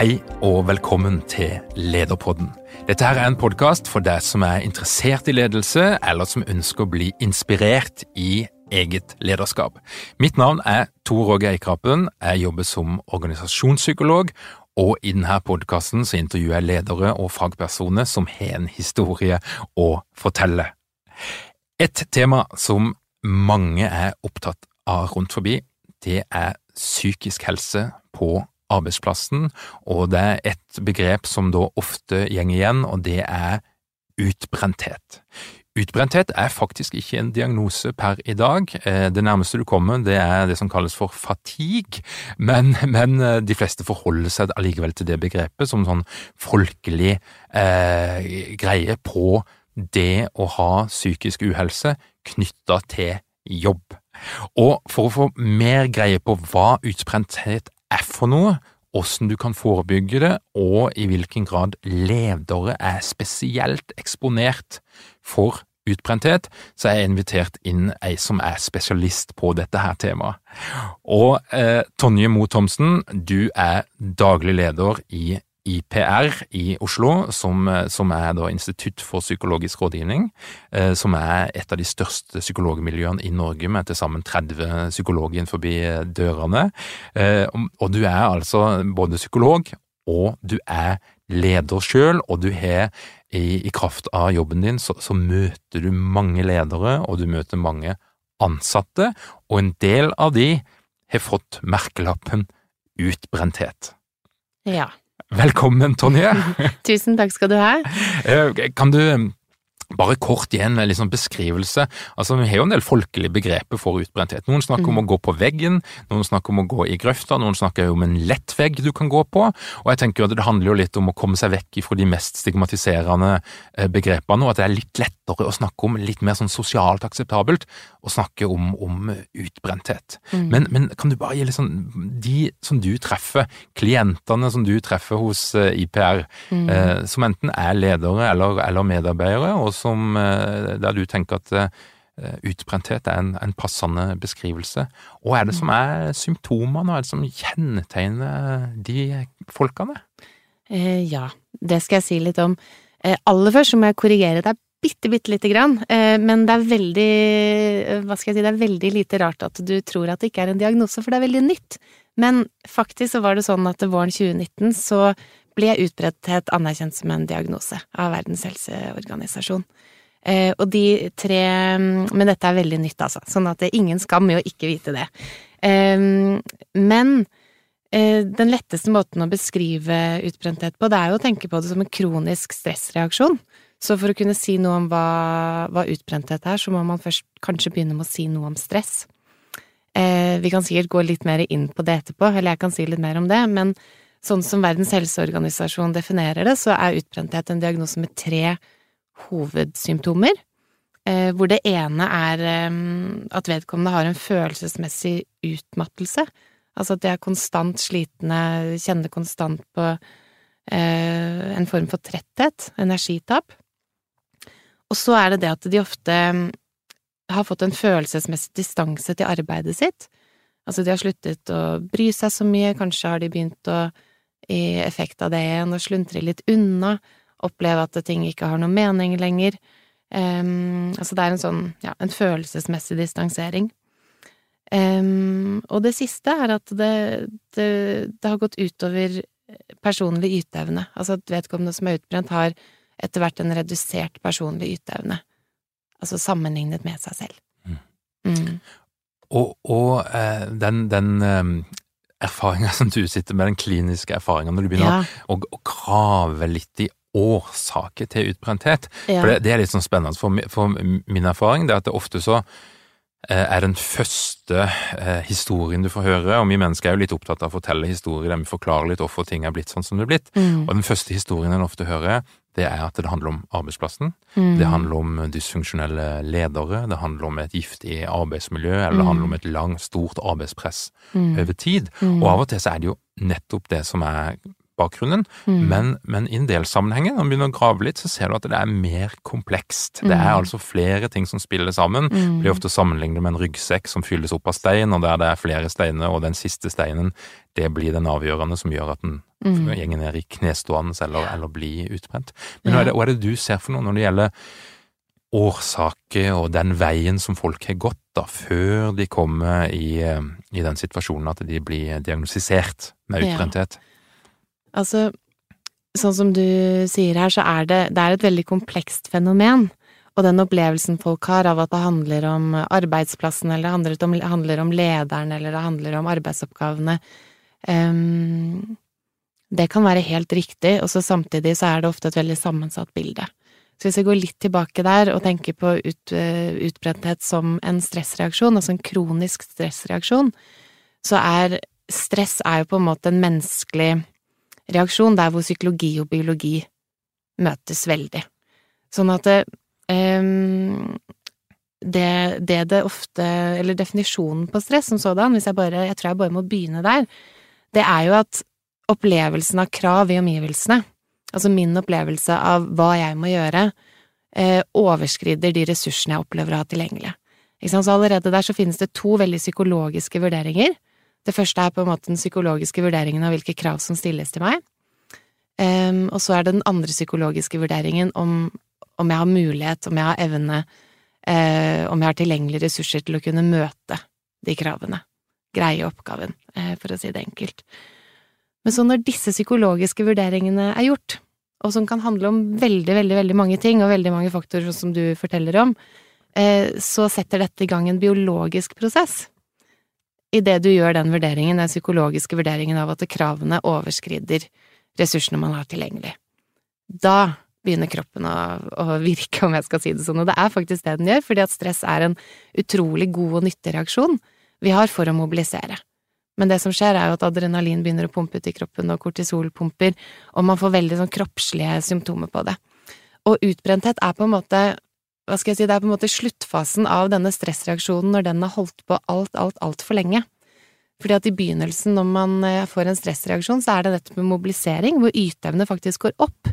Hei og velkommen til Lederpodden. Dette her er en podkast for deg som er interessert i ledelse, eller som ønsker å bli inspirert i eget lederskap. Mitt navn er Tor Åge Eikrapen. Jeg jobber som organisasjonspsykolog, og i denne podkasten intervjuer jeg ledere og fagpersoner som har en historie å fortelle. Et tema som mange er opptatt av rundt forbi, det er psykisk helse på arbeidsplassen, og det er et begrep som da ofte gjenger igjen, og det er utbrenthet. Utbrenthet er faktisk ikke en diagnose per i dag. Eh, det nærmeste du kommer, det er det som kalles for fatigue, men, men eh, de fleste forholder seg allikevel til det begrepet som sånn folkelig eh, greie på det å ha psykisk uhelse knytta til jobb. Og for å få mer greie på hva utbrenthet er for noe, hvordan du kan forebygge det, og i hvilken grad ledere er spesielt eksponert for utbrenthet, så er jeg invitert inn ei som er spesialist på dette her temaet. Og eh, Tonje Moe Thomsen, du er daglig leder i IPR i Oslo, som, som, er Institutt for psykologisk rådgivning, eh, som er et av de største psykologmiljøene i Norge, med til sammen 30 psykologer forbi dørene. Eh, og du er altså både psykolog, og du er leder sjøl, og du har i, i, kraft av jobben din, så, så møter du mange ledere, og du møter mange ansatte, og en del av de har fått merkelappen utbrenthet. Ja. Velkommen, Tonje. Tusen takk skal du ha. Eh, kan du bare kort igjen en liksom beskrivelse. Altså, Vi har jo en del folkelige begreper for utbrenthet. Noen snakker mm. om å gå på veggen, noen snakker om å gå i grøfta, noen snakker om en lett vegg du kan gå på. Og jeg tenker at Det handler jo litt om å komme seg vekk fra de mest stigmatiserende eh, begrepene, og at det er litt lettere å snakke om, litt mer sånn sosialt akseptabelt, å snakke om, om utbrenthet. Mm. Men, men, kan du bare gi litt sånn De som du treffer, klientene som du treffer hos eh, IPR, mm. eh, som enten er ledere eller, eller medarbeidere, og som, eh, der du tenker at eh, utbrenthet er en, en, passende beskrivelse. Og er det som er symptomene, og er det som kjennetegner de folkene? Eh, ja, det skal jeg si litt om. Eh, aller først må jeg korrigere deg bitte, bitte lite grann, eh, men det er veldig, hva skal jeg si, det er veldig lite rart at du tror at det ikke er en diagnose, for det er veldig nytt. Men faktisk så var det sånn at våren 2019 så ble utbredthet anerkjent som en diagnose av Verdens helseorganisasjon. Eh, og de tre Men dette er veldig nytt, altså, sånn at det er ingen skam i å ikke vite det. Eh, men eh, den letteste måten å beskrive utbrenthet på, det er jo å tenke på det som en kronisk stressreaksjon. Så for å kunne si noe om hva, hva utbrenthet er, så må man først kanskje begynne med å si noe om stress. Vi kan sikkert gå litt mer inn på det etterpå, eller jeg kan si litt mer om det, men sånn som Verdens helseorganisasjon definerer det, så er utbrenthet en diagnose med tre hovedsymptomer. Eh, hvor det ene er eh, at vedkommende har en følelsesmessig utmattelse. Altså at de er konstant slitne, kjenner konstant på eh, en form for tretthet, energitap. Og så er det det at de ofte har fått en følelsesmessig distanse til arbeidet sitt. Altså, de har sluttet å bry seg så mye, kanskje har de begynt å, i effekt av det igjen, og sluntre litt unna, oppleve at ting ikke har noen mening lenger. Um, altså, det er en sånn, ja, en følelsesmessig distansering. Um, og det siste er at det, det, det har gått utover personlig yteevne. Altså at vedkommende som er utbrent, har etter hvert en redusert personlig yteevne. Altså sammenlignet med seg selv. Mm. Mm. Og, og eh, den, den erfaringa som du sitter med, den kliniske erfaringa, når du begynner ja. å, å, grave litt i årsaker til utbrenthet ja. For det, det, er litt sånn spennende. For, for min erfaring det er at det ofte så Eh, er den første eh, historien du får høre. Og vi mennesker er jo litt opptatt av å fortelle historier der vi forklarer litt hvorfor ting er blitt sånn som det er blitt. Mm. Og den første historien en ofte hører, det er at det handler om arbeidsplassen. Mm. Det handler om dysfunksjonelle ledere, det handler om et giftig arbeidsmiljø, eller det handler om et langt, stort arbeidspress mm. over tid. Mm. Og av og til så er det jo nettopp det som er bakgrunnen, mm. men, men, i en del sammenhenger, når man begynner å grave litt, så ser du at det er mer komplekst. Mm. Det er mm. altså flere ting som spiller sammen. Mm. Blir ofte sammenlignet med en ryggsekk som fylles opp av stein, og der det er flere steiner, og den siste steinen, det blir den avgjørende som gjør at den mm. går ned i knestående eller, eller blir utbrent. Men hva er, det, hva er det du ser for noe når det gjelder årsaker og den veien som folk har gått da, før de kommer i, i den situasjonen at de blir diagnostisert med utbrenthet? Ja. Altså, sånn som du sier her, så er det, det er et veldig komplekst fenomen. Og den opplevelsen folk har av at det handler om arbeidsplassen, eller det handler om, handler lederen, eller det handler om arbeidsoppgavene, um, det kan være helt riktig, og så samtidig så er det ofte et veldig sammensatt bilde. Så hvis jeg går litt tilbake der og tenker på ut, uh, utbrenthet som en stressreaksjon, altså en kronisk stressreaksjon, så er stress er jo på en måte en menneskelig reaksjon der hvor psykologi og biologi møtes veldig. Sånn at det, um, det, det, det ofte Eller definisjonen på stress som sådan, hvis jeg bare Jeg tror jeg bare må begynne der. Det er jo at opplevelsen av krav i omgivelsene, altså min opplevelse av hva jeg må gjøre, eh, overskrider de ressursene jeg opplever å ha tilgjengelig. Så allerede der så finnes det to veldig psykologiske vurderinger det første er på en måte den psykologiske vurderingen av hvilke krav som stilles til meg. Um, og så er det den andre psykologiske vurderingen om, om jeg har mulighet, om jeg har evne, uh, om jeg har tilgjengelige ressurser til å kunne møte de kravene. Greie oppgaven, uh, for å si det enkelt. Men så når disse psykologiske vurderingene er gjort, og som kan handle om veldig, veldig, veldig mange ting, og veldig mange faktorer, som du forteller om, uh, så setter dette i gang en biologisk prosess idet du gjør den vurderingen, den psykologiske vurderingen av at kravene overskrider ressursene man har tilgjengelig. Da begynner kroppen å, å, virke, om jeg skal si det sånn, og det er faktisk det den gjør, fordi at stress er en utrolig god og nyttig reaksjon vi har for å mobilisere. Men det som skjer, er jo at adrenalin begynner å pumpe ut i kroppen, og kortisol pumper, og man får veldig sånn kroppslige symptomer på det. Og utbrenthet er på en måte hva skal jeg si, det er på en måte sluttfasen av denne stressreaksjonen når den har holdt på alt, alt, altfor lenge. Fordi at i begynnelsen, når man eh, får en stressreaksjon, så er det dette med mobilisering, hvor yteevne faktisk går opp.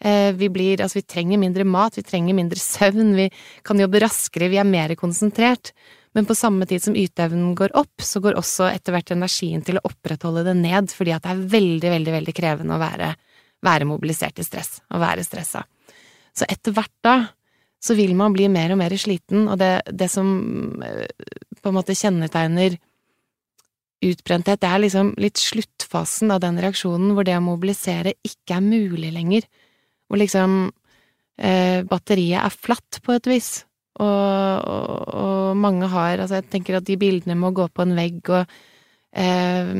Eh, vi blir, altså vi trenger mindre mat, vi trenger mindre søvn, vi kan jobbe raskere, vi er mer konsentrert. Men på samme tid som yteevnen går opp, så går også etter hvert energien til å opprettholde det ned, fordi at det er veldig, veldig, veldig krevende å være, være mobilisert i stress, å være stressa. Så etter hvert da, så vil man bli mer og mer sliten, og det, det som eh, på en måte kjennetegner utbrenthet, det er liksom litt sluttfasen av den reaksjonen hvor det å mobilisere ikke er mulig lenger, hvor liksom eh, batteriet er flatt på et vis, og, og, og, mange har, altså jeg tenker at de bildene må gå på en vegg, og, eh,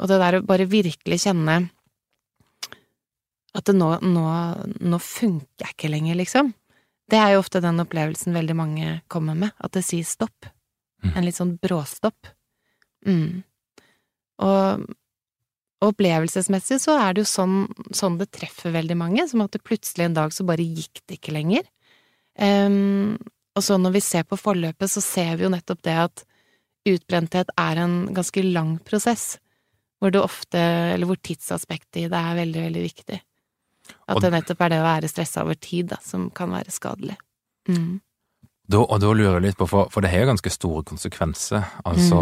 og det der å bare virkelig kjenne at det nå, nå, nå funker jeg ikke lenger, liksom. Det er jo ofte den opplevelsen veldig mange kommer med, at det sier stopp. Mm. En litt sånn bråstopp. Mm. Og, opplevelsesmessig så er det jo sånn, sånn, det treffer veldig mange, som at det plutselig en dag så bare gikk det ikke lenger. Um, og så når vi ser på forløpet, så ser vi jo nettopp det at utbrenthet er en ganske lang prosess, hvor det ofte, eller hvor tidsaspektet i det er veldig, veldig viktig. At det nettopp er det å være stressa over tid da, som kan være skadelig. Mm. Da, og da lurer jeg litt på, for, for det har jo ganske store konsekvenser. Altså,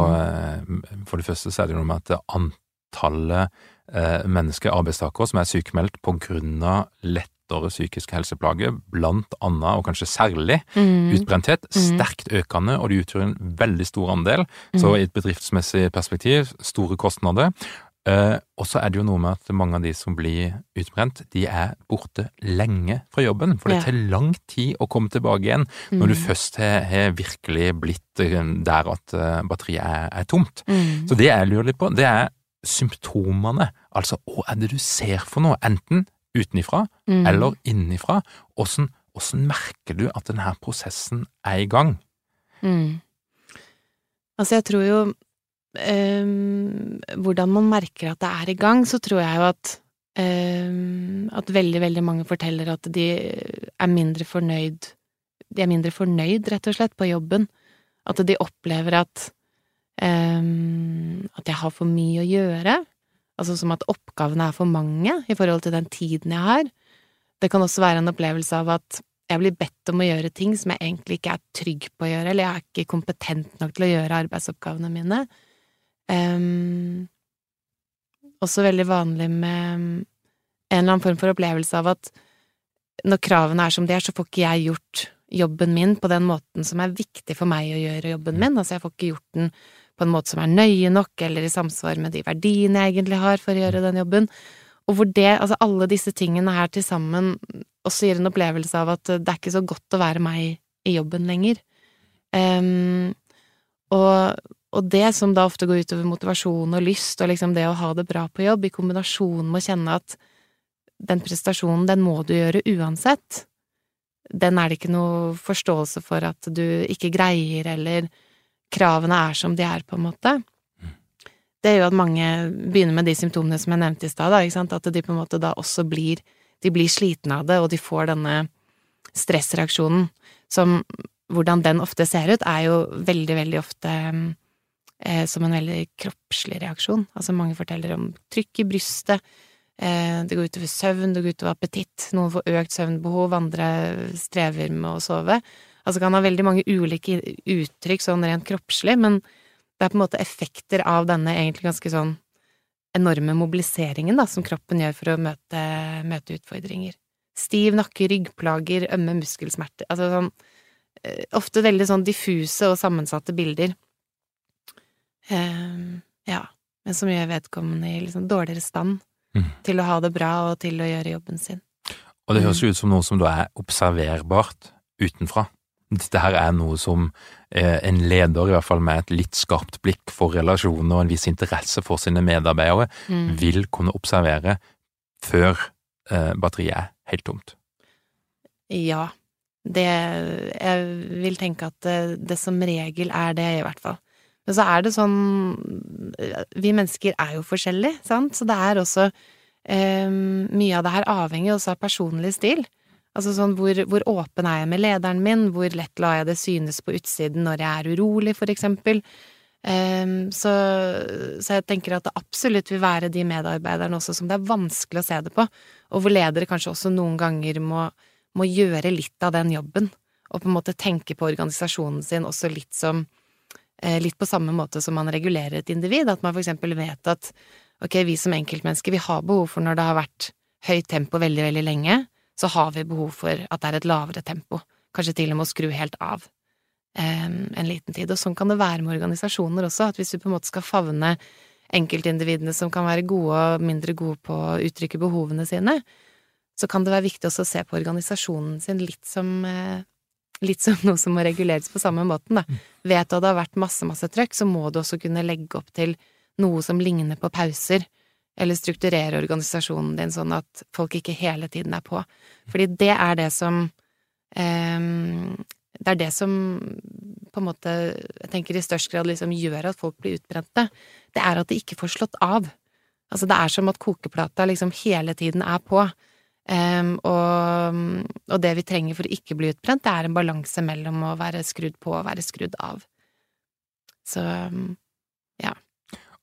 Mm. eh, For det første så er det noe med at antallet eh, mennesker, arbeidstakere, som er sykemeldt på grunn av lettere psykiske helseplager, blant annet, og kanskje særlig, Mm. utbrenthet, Mm. sterkt økende, og de utgjør en veldig stor andel. Så Mm. i et bedriftsmessig perspektiv, store kostnader. Eh, og så er det jo noe med at mange av de som blir utbrent, de er borte lenge fra jobben. For det Ja. tar lang tid å komme tilbake igjen når du Mm. først har, har virkelig blitt eh, der at eh, batteriet er, er tomt. Mm. Så det jeg lurer litt på, det er symptomene. Altså hva er det du ser for noe, enten utenifra Mm. eller innenfra. Åssen åssen merker du at denne prosessen er i gang? Mm. Altså, jeg tror jo ehm, Hvordan man merker at det er i gang, så tror jeg jo at um, At veldig, veldig mange forteller at de er mindre fornøyd De er mindre fornøyd, rett og slett, på jobben. At de opplever at um, At jeg har for mye å gjøre. Altså som at oppgavene er for mange i forhold til den tiden jeg har. Det kan også være en opplevelse av at jeg blir bedt om å gjøre ting som jeg egentlig ikke er trygg på å gjøre, eller jeg er ikke kompetent nok til å gjøre arbeidsoppgavene mine. Um, også veldig vanlig med en eller annen form for opplevelse av at når kravene er som de er, så får ikke jeg gjort jobben min på den måten som er viktig for meg å gjøre jobben min. Altså, jeg får ikke gjort den på en måte som er nøye nok, eller i samsvar med de verdiene jeg egentlig har for å gjøre den jobben. Og hvor det, altså alle disse tingene her til sammen også gir en opplevelse av at det er ikke så godt å være meg i jobben lenger. Um, og, og det som da ofte går utover motivasjon og lyst, og liksom det å ha det bra på jobb, i kombinasjon med å kjenne at den prestasjonen, den må du gjøre uansett. Den er det ikke noe forståelse for at du ikke greier, eller kravene er som de er, på en måte. Det gjør at mange begynner med de symptomene som jeg nevnte i stad, at de på en måte da også blir De blir slitne av det, og de får denne stressreaksjonen som Hvordan den ofte ser ut, er jo veldig, veldig ofte eh, som en veldig kroppslig reaksjon. Altså mange forteller om trykk i brystet, eh, det går utover søvn, det går utover appetitt, noen får økt søvnbehov, andre strever med å sove. Altså kan ha veldig mange ulike uttrykk sånn rent kroppslig, men det er på en måte effekter av denne egentlig ganske sånn enorme mobiliseringen da, som kroppen gjør for å møte, møte utfordringer. Stiv nakke, ryggplager, ømme muskelsmerter, altså sånn eh, ofte veldig sånn diffuse og sammensatte bilder. Ehm, ja, men som gjør vedkommende i liksom dårligere stand Mm. til å ha det bra og til å gjøre jobben sin. Og det høres jo ut som noe som da er observerbart utenfra. Dette her er noe som eh, en leder, i hvert fall med et litt skarpt blikk for relasjoner og en viss interesse for sine medarbeidere, Mm. vil kunne observere før eh, batteriet er helt tomt. Ja, det Jeg vil tenke at det, det som regel er det, i hvert fall. Men så er det sånn Vi mennesker er jo forskjellige, sant, så det er også eh, Mye av det her avhenger også av personlig stil. Altså sånn hvor, hvor åpen er jeg med lederen min, hvor lett lar jeg det synes på utsiden når jeg er urolig, for eksempel. Um, så, så jeg tenker at det absolutt vil være de medarbeiderne også som det er vanskelig å se det på, og hvor ledere kanskje også noen ganger må, må gjøre litt av den jobben, og på en måte tenke på organisasjonen sin også litt som Litt på samme måte som man regulerer et individ, at man for eksempel vet at ok, vi som enkeltmennesker, vi har behov for når det har vært høyt tempo veldig, veldig lenge, så har vi behov for at det er et lavere tempo, kanskje til og med å skru helt av en liten tid. Og sånn kan det være med organisasjoner også, at hvis du på en måte skal favne enkeltindividene som kan være gode og mindre gode på å uttrykke behovene sine, så kan det være viktig også å se på organisasjonen sin litt som eh, litt som noe som må reguleres på samme måten, da. Vet du at det har vært masse, masse trøkk, så må du også kunne legge opp til noe som ligner på pauser, eller strukturere organisasjonen din sånn at folk ikke hele tiden er på. Fordi det er det som eh, Det er det som på en måte, jeg tenker i størst grad liksom gjør at folk blir utbrente. Det er at de ikke får slått av. Altså, det er som at kokeplata liksom hele tiden er på. Um, og, og, det vi trenger for å ikke bli utbrent, det er en balanse mellom å være skrudd på og være skrudd av. Så ja.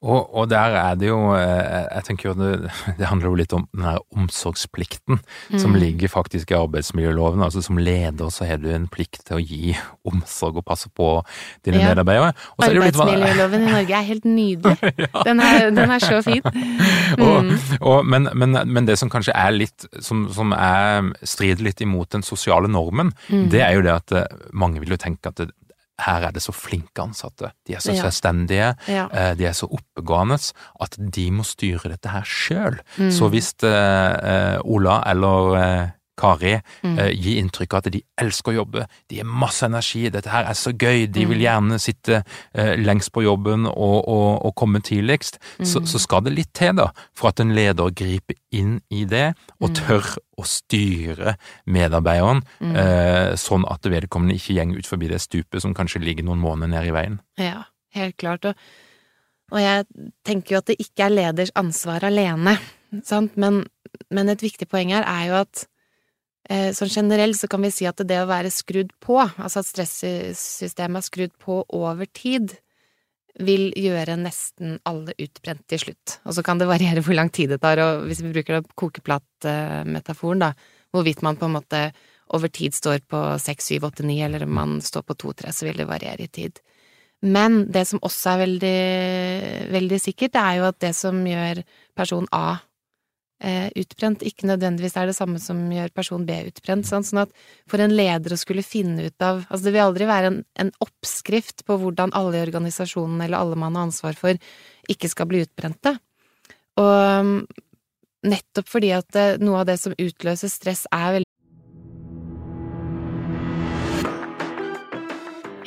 Og, og, der er det jo eh, Jeg tenker jo det, det handler jo litt om den her omsorgsplikten mm. som ligger faktisk i arbeidsmiljøloven. Altså som leder så har du en plikt til å gi omsorg og passe på dine ja. medarbeidere. Arbeidsmiljøloven i Norge er helt nydelig. ja. den, er, den, er, så fin. Mm. Og, og, men, men, men, det som kanskje er litt som, som er, strider litt imot den sosiale normen, mm. det er jo det at eh, mange vil jo tenke at det, her er det så flinke ansatte. De er så ja. selvstendige, ja. Eh, de er så oppegående at de må styre dette her sjøl. Mm. Så hvis eh Ola eller Kari mm. uh, gir inntrykk av at de elsker å jobbe, de har masse energi, dette her er så gøy, de vil mm. gjerne sitte uh, lengst på jobben og, og, og komme tidligst, mm. så, så, skal det litt til da, for at en leder griper inn i det og mm. tør å styre medarbeideren mm. uh, sånn at vedkommende ikke gjenger ut forbi det stupet som kanskje ligger noen måneder nede i veien. Ja, helt klart. Og, og jeg tenker jo at det ikke er leders ansvar alene, sant, men, men et viktig poeng her er jo at sånn generelt så kan vi si at det å være skrudd på, altså at stressystemet er skrudd på over tid, vil gjøre nesten alle utbrent til slutt. Og så kan det variere hvor lang tid det tar, og hvis vi bruker kokeplatmetaforen, da, hvorvidt man på en måte over tid står på seks, syv, åtte, ni, eller om man står på to, tre, så vil det variere i tid. Men det som også er veldig, veldig sikkert, det er jo at det som gjør person A utbrent, ikke nødvendigvis er det samme som gjør person B utbrent. Sånn, sånn at for en leder å skulle finne ut av Altså, det vil aldri være en, en oppskrift på hvordan alle i organisasjonen, eller alle man har ansvar for, ikke skal bli utbrente. Og mm, nettopp fordi at det, noe av det som utløser stress, er veldig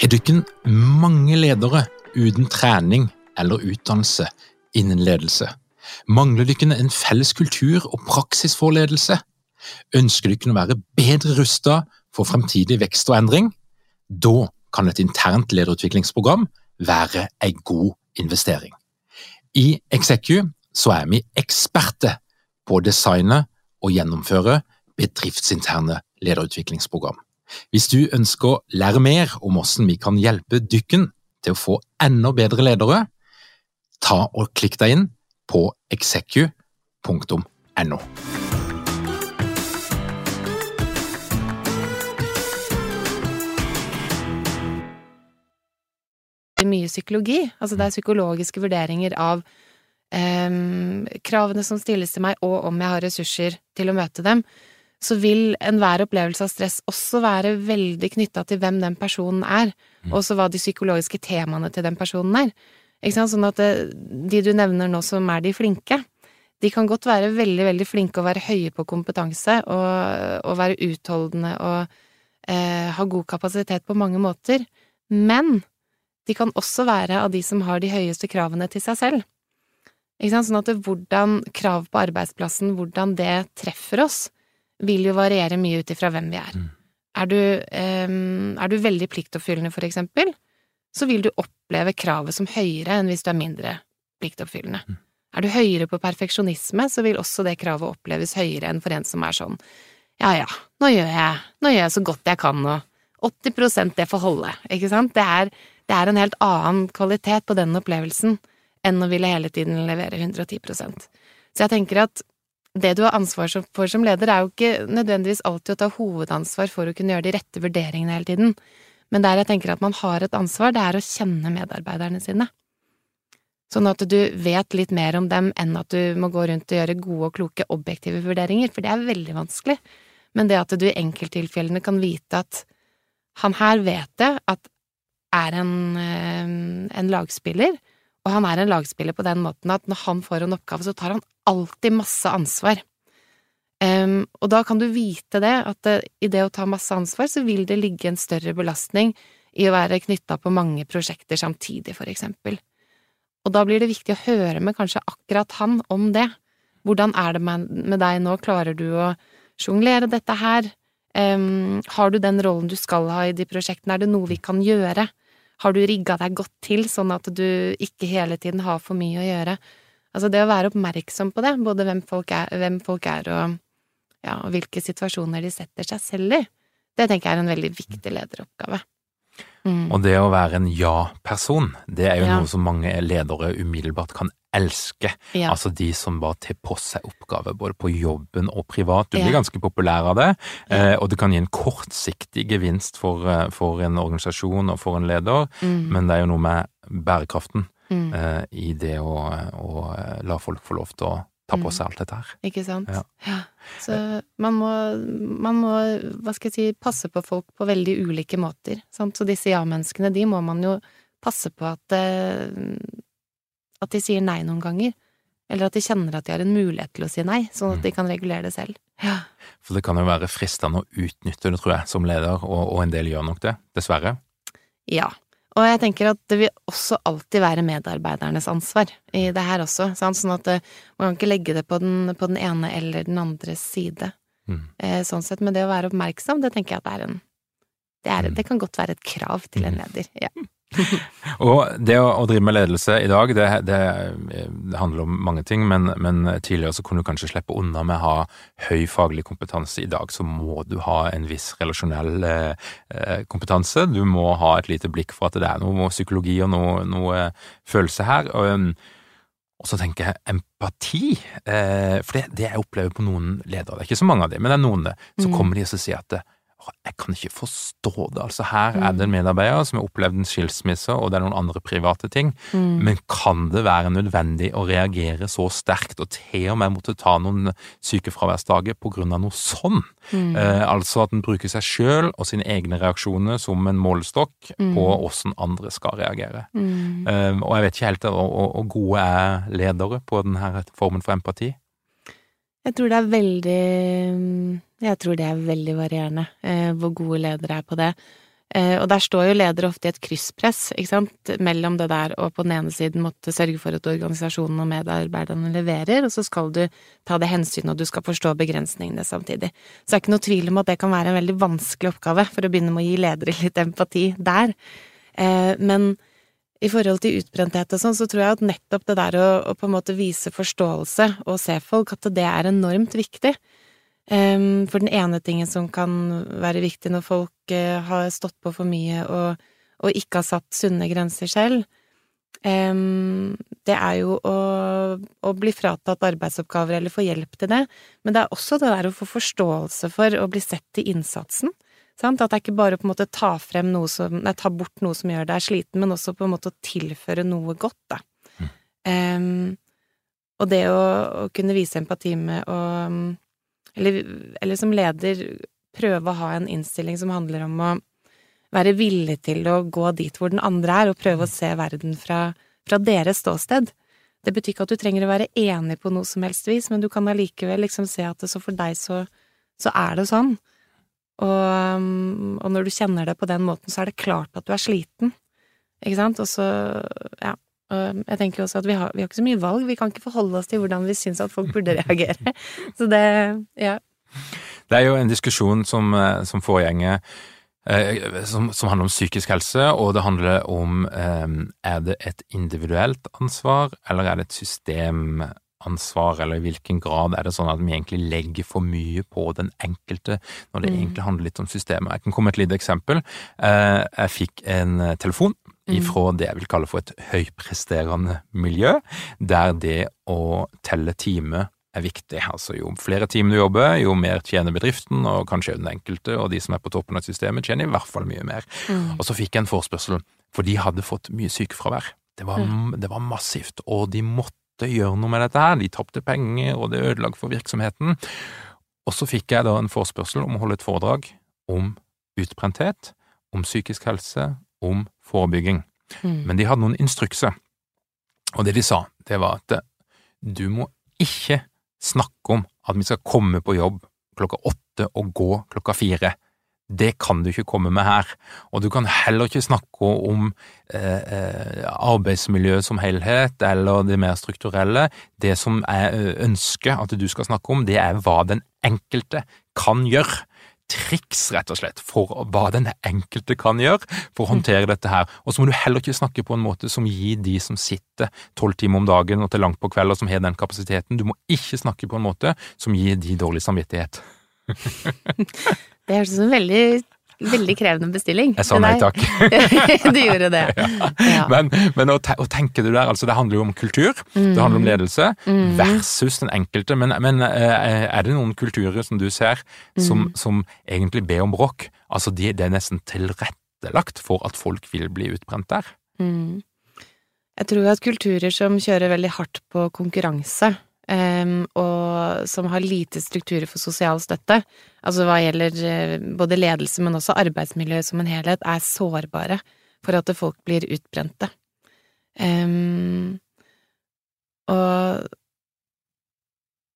Er du ikke mange ledere uten trening eller utdannelse innen ledelse? Mangler dere en felles kultur og praksisforledelse? for ledelse? Ønsker dere å være bedre rustet for fremtidig vekst og endring? Da kan et internt lederutviklingsprogram være en god investering. I Execu er vi eksperter på å designe og gjennomføre bedriftsinterne lederutviklingsprogram. Hvis du ønsker å lære mer om hvordan vi kan hjelpe dykken til å få enda bedre ledere, ta og klikk deg inn på execu.no. Mye psykologi, altså det er psykologiske vurderinger av um, kravene som stilles til meg, og om jeg har ressurser til å møte dem, så vil enhver opplevelse av stress også være veldig knytta til hvem den personen er, og også hva de psykologiske temaene til den personen er. Ikke sant? Sånn at det, de du nevner nå som er de flinke, de kan godt være veldig, veldig flinke og være høye på kompetanse og, og være utholdende og eh, ha god kapasitet på mange måter, men de kan også være av de som har de høyeste kravene til seg selv. Ikke sant? Sånn at det, hvordan krav på arbeidsplassen, hvordan det treffer oss, vil jo variere mye ut ifra hvem vi er. Mm. Er du, eh, er du veldig pliktoppfyllende, for eksempel, så vil du oppleve kravet som høyere enn hvis du er mindre pliktoppfyllende. Mm. Er du høyere på perfeksjonisme, så vil også det kravet oppleves høyere enn for en som er sånn ja ja, nå gjør jeg, nå gjør jeg så godt jeg kan, og 80% det får holde, ikke sant? Det er, det er en helt annen kvalitet på den opplevelsen enn å ville hele tiden levere 110% Så jeg tenker at det du har ansvar for som leder, er jo ikke nødvendigvis alltid å ta hovedansvar for å kunne gjøre de rette vurderingene hele tiden. Men der jeg tenker at man har et ansvar, det er å kjenne medarbeiderne sine. Sånn at du vet litt mer om dem enn at du må gå rundt og gjøre gode og kloke objektive vurderinger, for det er veldig vanskelig. Men det at du i enkelttilfellene kan vite at han her vet det, at er en, eh, en lagspiller, og han er en lagspiller på den måten at når han får en oppgave, så tar han alltid masse ansvar. Um, og da kan du vite det, at det, i det å ta masse ansvar, så vil det ligge en større belastning i å være knytta på mange prosjekter samtidig, for eksempel. Og da blir det viktig å høre med kanskje akkurat han om det. Hvordan er det med, med deg nå, klarer du å sjonglere dette her? Um, har du den rollen du skal ha i de prosjektene, er det noe vi kan gjøre? Har du rigga deg godt til, sånn at du ikke hele tiden har for mye å gjøre? Altså, det å være oppmerksom på det, både hvem folk er, hvem folk er og ja, og hvilke situasjoner de setter seg selv i, det tenker jeg er en veldig viktig lederoppgave. Mm. Og det å være en ja-person, det er jo Ja. noe som mange ledere umiddelbart kan elske. Ja. Altså de som bare tar på seg oppgaver både på jobben og privat. Du blir Ja. ganske populær av det, eh, og det kan gi en kortsiktig gevinst for, eh, for en organisasjon og for en leder, Mm. men det er jo noe med bærekraften Mm. eh, i det å, å la folk få lov til å ta på Mm. seg alt dette her. Ikke sant? Ja. Så man må, man må, hva skal jeg si, passe på folk på veldig ulike måter. Sant? Så disse ja-menneskene, de må man jo passe på at eh, at de sier nei noen ganger. Eller at de kjenner at de har en mulighet til å si nei, sånn Mm. at de kan regulere det selv. Ja. For det kan jo være fristende å utnytte det, tror jeg, som leder, og, og en del gjør nok det, dessverre. Ja. Og jeg tenker at det vil også alltid være medarbeidernes ansvar i det her også, sant? sånn at eh, man kan ikke legge det på den, på den ene eller den andres side. Mm. Eh, sånn sett, men det å være oppmerksom, det tenker jeg at det er en det, er, Mm. det kan godt være et krav til en leder. Ja. Og det å, å drive med ledelse i dag, det, det, det handler om mange ting, men, men tidligere så kunne du kanskje slippe unna med å ha høy faglig kompetanse. I dag så må du ha en viss relasjonell eh, eh, kompetanse. Du må ha et lite blikk for at det er noe psykologi og noe, noe følelse her. Og, um, og så tenker jeg empati, eh, for det, det jeg opplever på noen ledere, det er ikke så mange av dem, men det er noen det, så Mm. kommer de og sier at det, «Åh, jeg kan ikke forstå det, altså her er Mm. det en medarbeider som har opplevd en skilsmisse, og det er noen andre private ting, Mm. men kan det være nødvendig å reagere så sterkt, og til og med måtte ta noen sykefraværsdager på grunn av noe sånn? Mm. Eh, altså at en bruker seg sjøl og sine egne reaksjoner som en målestokk Mm. på åssen andre skal reagere. Mm. Eh, og jeg vet ikke helt hvor gode er ledere på denne formen for empati. Jeg tror det er veldig Jeg tror det er veldig varierende eh, hvor gode ledere er på det. Eh, og der står jo ledere ofte i et krysspress, ikke sant, mellom det der og på den ene siden måtte sørge for at organisasjonen og medarbeiderne leverer, og så skal du ta det hensynet og du skal forstå begrensningene samtidig. Så det er ikke noe tvil om at det kan være en veldig vanskelig oppgave, for å begynne med å gi ledere litt empati der. Eh, men i forhold til utbrenthet og sånn, så tror jeg at nettopp det der å, å på en måte vise forståelse og se folk, at det er enormt viktig. Ehm, for den ene tingen som kan være viktig når folk eh, har stått på for mye og, og ikke har satt sunne grenser selv, ehm, det er jo å, å bli fratatt arbeidsoppgaver eller få hjelp til det, men det er også det der å få forståelse for å bli sett i innsatsen. Sant? At det er ikke bare å på en måte ta frem noe som Nei, ta bort noe som gjør deg sliten, men også på en måte å tilføre noe godt, da. Mm. Um, og det å, å kunne vise empati med å eller, eller som leder prøve å ha en innstilling som handler om å være villig til å gå dit hvor den andre er, og prøve å se verden fra, fra deres ståsted. Det betyr ikke at du trenger å være enig på noe som helst vis, men du kan allikevel liksom se at så for deg så, så er det sånn. Og, og når du kjenner det på den måten, så er det klart at du er sliten, ikke sant? Og så, ja. Jeg tenker også at vi har, vi har ikke så mye valg, vi kan ikke forholde oss til hvordan vi syns at folk burde reagere. Så det, ja. Det er jo en diskusjon som, eh, som foregjenger eh, som, som handler om psykisk helse, og det handler om eh, er det et individuelt ansvar, eller er det et systemansvar, eller i hvilken grad er det sånn at vi egentlig legger for mye på den enkelte, når det Mm. egentlig handler litt om systemet. Jeg kan komme med et lite eksempel. Eh, jeg fikk en telefon. Ifra det jeg vil kalle for et høypresterende miljø, der det å telle timer er viktig. Altså jo flere timer du jobber, jo mer tjener bedriften, og kanskje den enkelte, og de som er på toppen av systemet tjener i hvert fall mye mer. Mm. Og så fikk jeg en forespørsel, for de hadde fått mye sykefravær. Det var, det var massivt, og de måtte gjøre noe med dette her. De tapte penger, og det ødela for virksomheten. Og så fikk jeg da en forespørsel om å holde et foredrag om utbrenthet, om psykisk helse, om forebygging. Mm. Men de hadde noen instrukser, og det de sa, det var at du må ikke snakke om at vi skal komme på jobb klokka åtte og gå klokka fire. Det kan du ikke komme med her. Og du kan heller ikke snakke om eh, eh, arbeidsmiljøet som helhet, eller det mer strukturelle. Det som jeg ønsker at du skal snakke om, det er hva den enkelte kan gjøre triks, rett og slett, for hva den enkelte kan gjøre for å håndtere dette her. Og så må du heller ikke snakke på en måte som gir de som sitter tolv timer om dagen og til langt på kveld og som har den kapasiteten, du må ikke snakke på en måte som gir de dårlig samvittighet. Det høres ut som veldig Veldig krevende bestilling. Jeg sa nei takk. du gjorde det. Ja. Men, men og, og, tenker du der, altså det handler jo om kultur, mm. det handler om ledelse, mm. versus den enkelte. Men, men, eh, er det noen kulturer som du ser som, mm. som egentlig ber om bråk? Altså de, det er nesten tilrettelagt for at folk vil bli utbrent der? Mm. Jeg tror at kulturer som kjører veldig hardt på konkurranse, Um, og som har lite strukturer for sosial støtte, altså hva gjelder uh, både ledelse, men også arbeidsmiljø som en helhet, er sårbare for at folk blir utbrente. Um, og,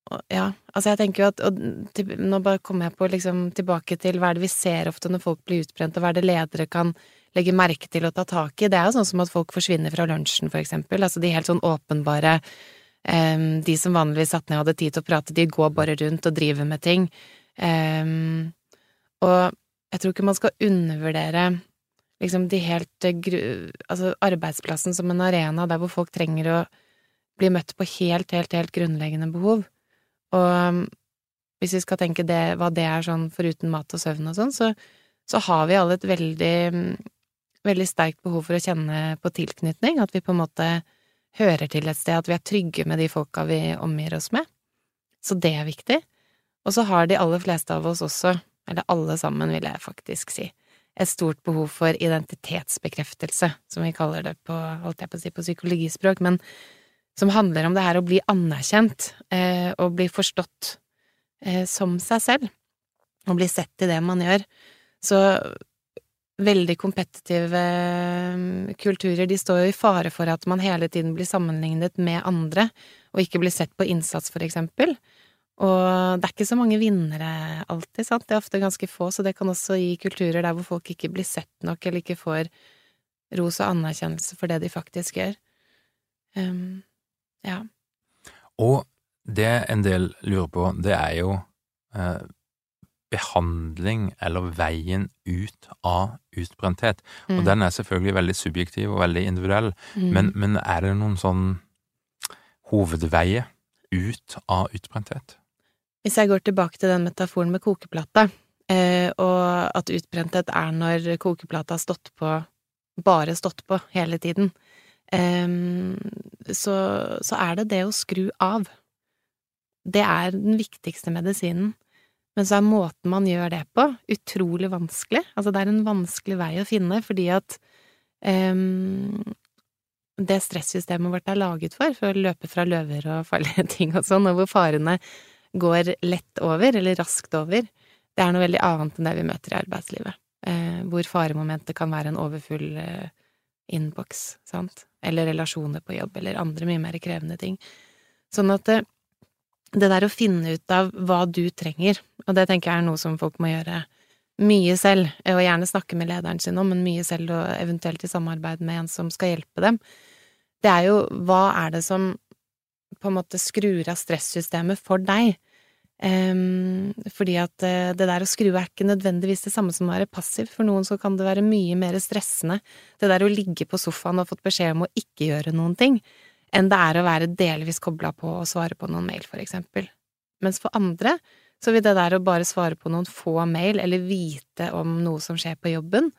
og, ja, altså jeg tenker jo at og, til, Nå bare kommer jeg på liksom tilbake til hva er det vi ser ofte når folk blir utbrent, og hva er det ledere kan legge merke til og ta tak i. Det er jo sånn som at folk forsvinner fra lunsjen, for eksempel, altså de helt sånn åpenbare Um, de som vanligvis satt ned og hadde tid til å prate, de går bare rundt og driver med ting. Um, og jeg tror ikke man skal undervurdere liksom de helt eh, Altså arbeidsplassen som en arena der hvor folk trenger å bli møtt på helt, helt, helt grunnleggende behov. Og um, hvis vi skal tenke det, hva det er sånn foruten mat og søvn og sånn, så, så har vi alle et veldig, veldig sterkt behov for å kjenne på tilknytning, at vi på en måte hører til et sted, at vi er trygge med de folka vi omgir oss med. Så det er viktig. Og så har de aller fleste av oss også, eller alle sammen, vil jeg faktisk si, et stort behov for identitetsbekreftelse, som vi kaller det på, holdt jeg på å si, på psykologispråk, men som handler om det her å bli anerkjent eh, og bli forstått eh, som seg selv, og bli sett i det man gjør. Så veldig kompetitive mm, kulturer, de står jo i fare for at man hele tiden blir sammenlignet med andre, og ikke blir sett på innsats, for eksempel. Og det er ikke så mange vinnere alltid, sant, det er ofte ganske få, så det kan også gi kulturer der hvor folk ikke blir sett nok, eller ikke får ros og anerkjennelse for det de faktisk gjør. Um, ja. Og det en del lurer på, det er jo uh, behandling eller veien ut av utbrenthet. Mm. Og den er selvfølgelig veldig subjektiv og veldig individuell, mm. men, men, er det noen sånn hovedveier ut av utbrenthet? Hvis jeg går tilbake til den metaforen med kokeplata, eh, og at utbrenthet er når kokeplata har stått på, bare stått på hele tiden, eh, så, så er det det å skru av. Det er den viktigste medisinen. Men så er måten man gjør det på, utrolig vanskelig. Altså, det er en vanskelig vei å finne, fordi at um, det stressystemet vårt er laget for, for å løpe fra løver og farlige ting og sånn, og hvor farene går lett over, eller raskt over, det er noe veldig annet enn det vi møter i arbeidslivet. Eh, hvor faremomentet kan være en overfull eh, innboks, sant, eller relasjoner på jobb, eller andre mye mer krevende ting. Sånn at eh, det der å finne ut av hva du trenger, og det tenker jeg er noe som folk må gjøre mye selv, og gjerne snakke med lederen sin om, men mye selv og eventuelt i samarbeid med en som skal hjelpe dem, det er jo hva er det som på en måte skrur av stressystemet for deg? Um, fordi at uh, det der å skru er ikke nødvendigvis det samme som å være passiv. For noen så kan det være mye mer stressende, det der å ligge på sofaen og fått beskjed om å ikke gjøre noen ting enn det er å være delvis kobla på og svare på noen mail, for eksempel. Mens for andre så vil det der å bare svare på noen få mail, eller vite om noe som skjer på jobben,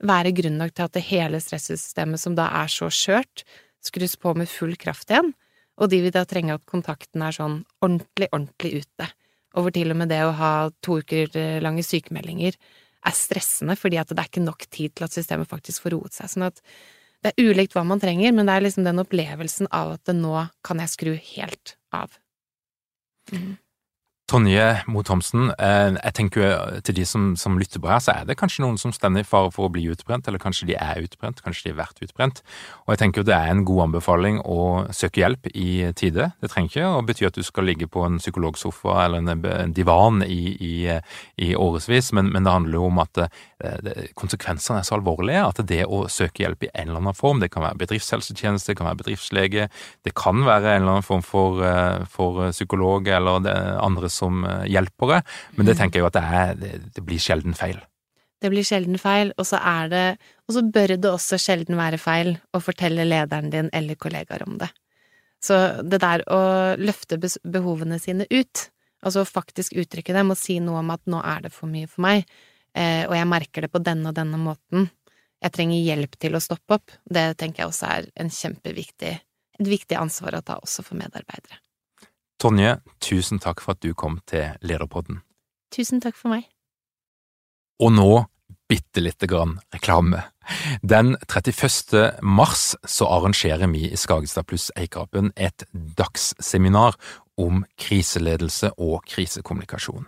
være grunn nok til at det hele stressystemet, som da er så skjørt, skrus på med full kraft igjen, og de vil da trenge at kontakten er sånn ordentlig, ordentlig ute. Og hvor til og med det å ha to uker lange sykemeldinger er stressende, fordi at det er ikke nok tid til at systemet faktisk får roet seg. Sånn at det er ulikt hva man trenger, men det er liksom den opplevelsen av at nå kan jeg skru helt av. Mm. Tonje Mo Thomsen, eh, jeg tenker til de som, som, lytter på her, så er det kanskje noen som står i fare for å bli utbrent, eller kanskje de er utbrent, kanskje de har vært utbrent. Og jeg tenker det er en god anbefaling å søke hjelp i tide. Det trenger ikke å bety at du skal ligge på en psykologsofa eller en, divan i, i, i årevis, men, men, det handler jo om at eh, konsekvensene er så alvorlige at det å søke hjelp i en eller annen form, det kan være bedriftshelsetjeneste, det kan være bedriftslege, det kan være en eller annen form for, eh, for psykolog eller andre som eh, hjelpere, men det mm. tenker jeg jo at det, er, det blir sjelden feil. Det blir sjelden feil, og så er det Og så bør det også sjelden være feil å fortelle lederen din eller kollegaer om det. Så det der å løfte behovene sine ut, altså faktisk uttrykke dem og si noe om at nå er det for mye for meg, eh, og jeg merker det på denne og denne måten. Jeg trenger hjelp til å stoppe opp. Det tenker jeg også er en kjempeviktig, et viktig ansvar å ta også for medarbeidere. Tonje, tusen takk for at du kom til Lederpodden. Tusen takk for meg. Og nå bitte lite grann reklame. Den 31. mars så arrangerer vi i Skagestad pluss Eikapen et dagsseminar om kriseledelse og krisekommunikasjon.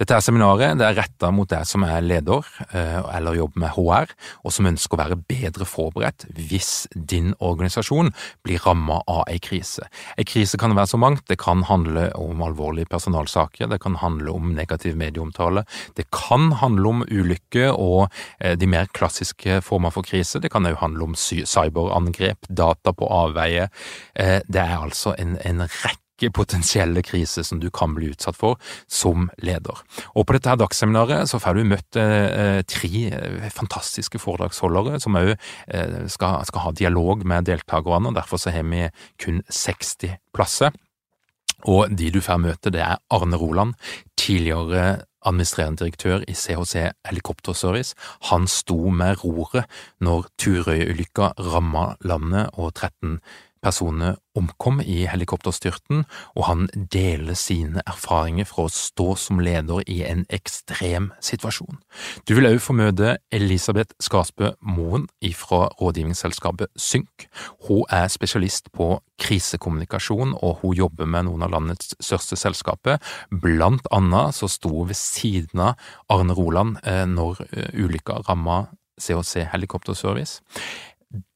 Dette er seminaret det er retta mot deg som er leder eh, eller jobber med HR, og som ønsker å være bedre forberedt hvis din organisasjon blir ramma av ei krise. Ei krise kan være så mangt. Det kan handle om alvorlige personalsaker, det kan handle om negativ medieomtale, det kan handle om ulykke og eh, de mer klassiske former for krise. Det kan òg handle om cyberangrep, data på avveie. Eh, det er altså en, en rekke potensielle kriser som du kan bli utsatt for som leder. Og På dette her dagsseminaret så får du møtt eh, tre eh, fantastiske foredragsholdere som òg eh, skal, skal, ha dialog med deltakerne. og Derfor så har vi kun 60 plasser. Og de du får møte, det er Arne Roland, tidligere administrerende direktør i CHC Helikopterservice. Han sto med roret når Turøy-ulykka ramma landet og 13 personer omkom i helikopterstyrten, og han deler sine erfaringer fra å stå som leder i en ekstrem situasjon. Du vil også få møte Elisabeth Skarsbø Moen fra rådgivningsselskapet Synk. Hun er spesialist på krisekommunikasjon, og hun jobber med noen av landets største selskaper. Blant annet så sto hun ved siden av Arne Roland eh, når eh, ulykka ramma CHC Helikopterservice.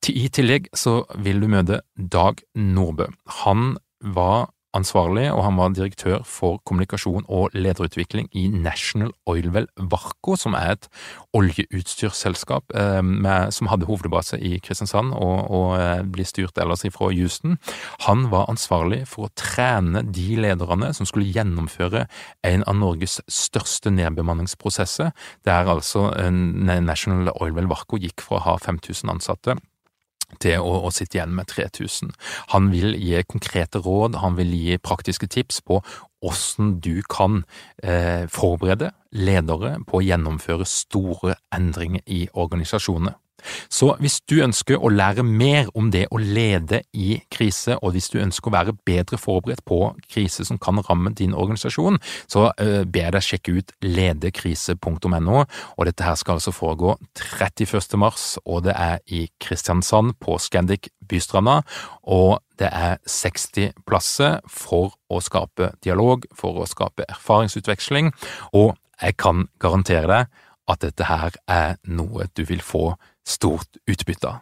I tillegg så vil du møte Dag Nordbø. Han var ansvarlig, og han var direktør for kommunikasjon og lederutvikling i National Oilwell Varco, som er et oljeutstyrsselskap eh, med, som hadde hovedbase i Kristiansand og, og eh, blir styrt ellers ifra Houston. Han var ansvarlig for å trene de lederne som skulle gjennomføre en av Norges største nedbemanningsprosesser, der altså eh, National Oilwell Varco gikk fra å ha 5000 ansatte til å, å, sitte igjen med 3000. Han vil gi konkrete råd, han vil gi praktiske tips på hvordan du kan eh, forberede ledere på å gjennomføre store endringer i organisasjoner. Så hvis du ønsker å lære mer om det å lede i krise, og hvis du ønsker å være bedre forberedt på krise som kan ramme din organisasjon, så uh, ber jeg deg sjekke ut ledekrise.no, og dette her skal altså foregå 31. mars, og det er i Kristiansand på Scandic Bystranda, og det er 60 plasser for å skape dialog, for å skape erfaringsutveksling, og jeg kan garantere deg at dette her er noe du vil få stort utbytte.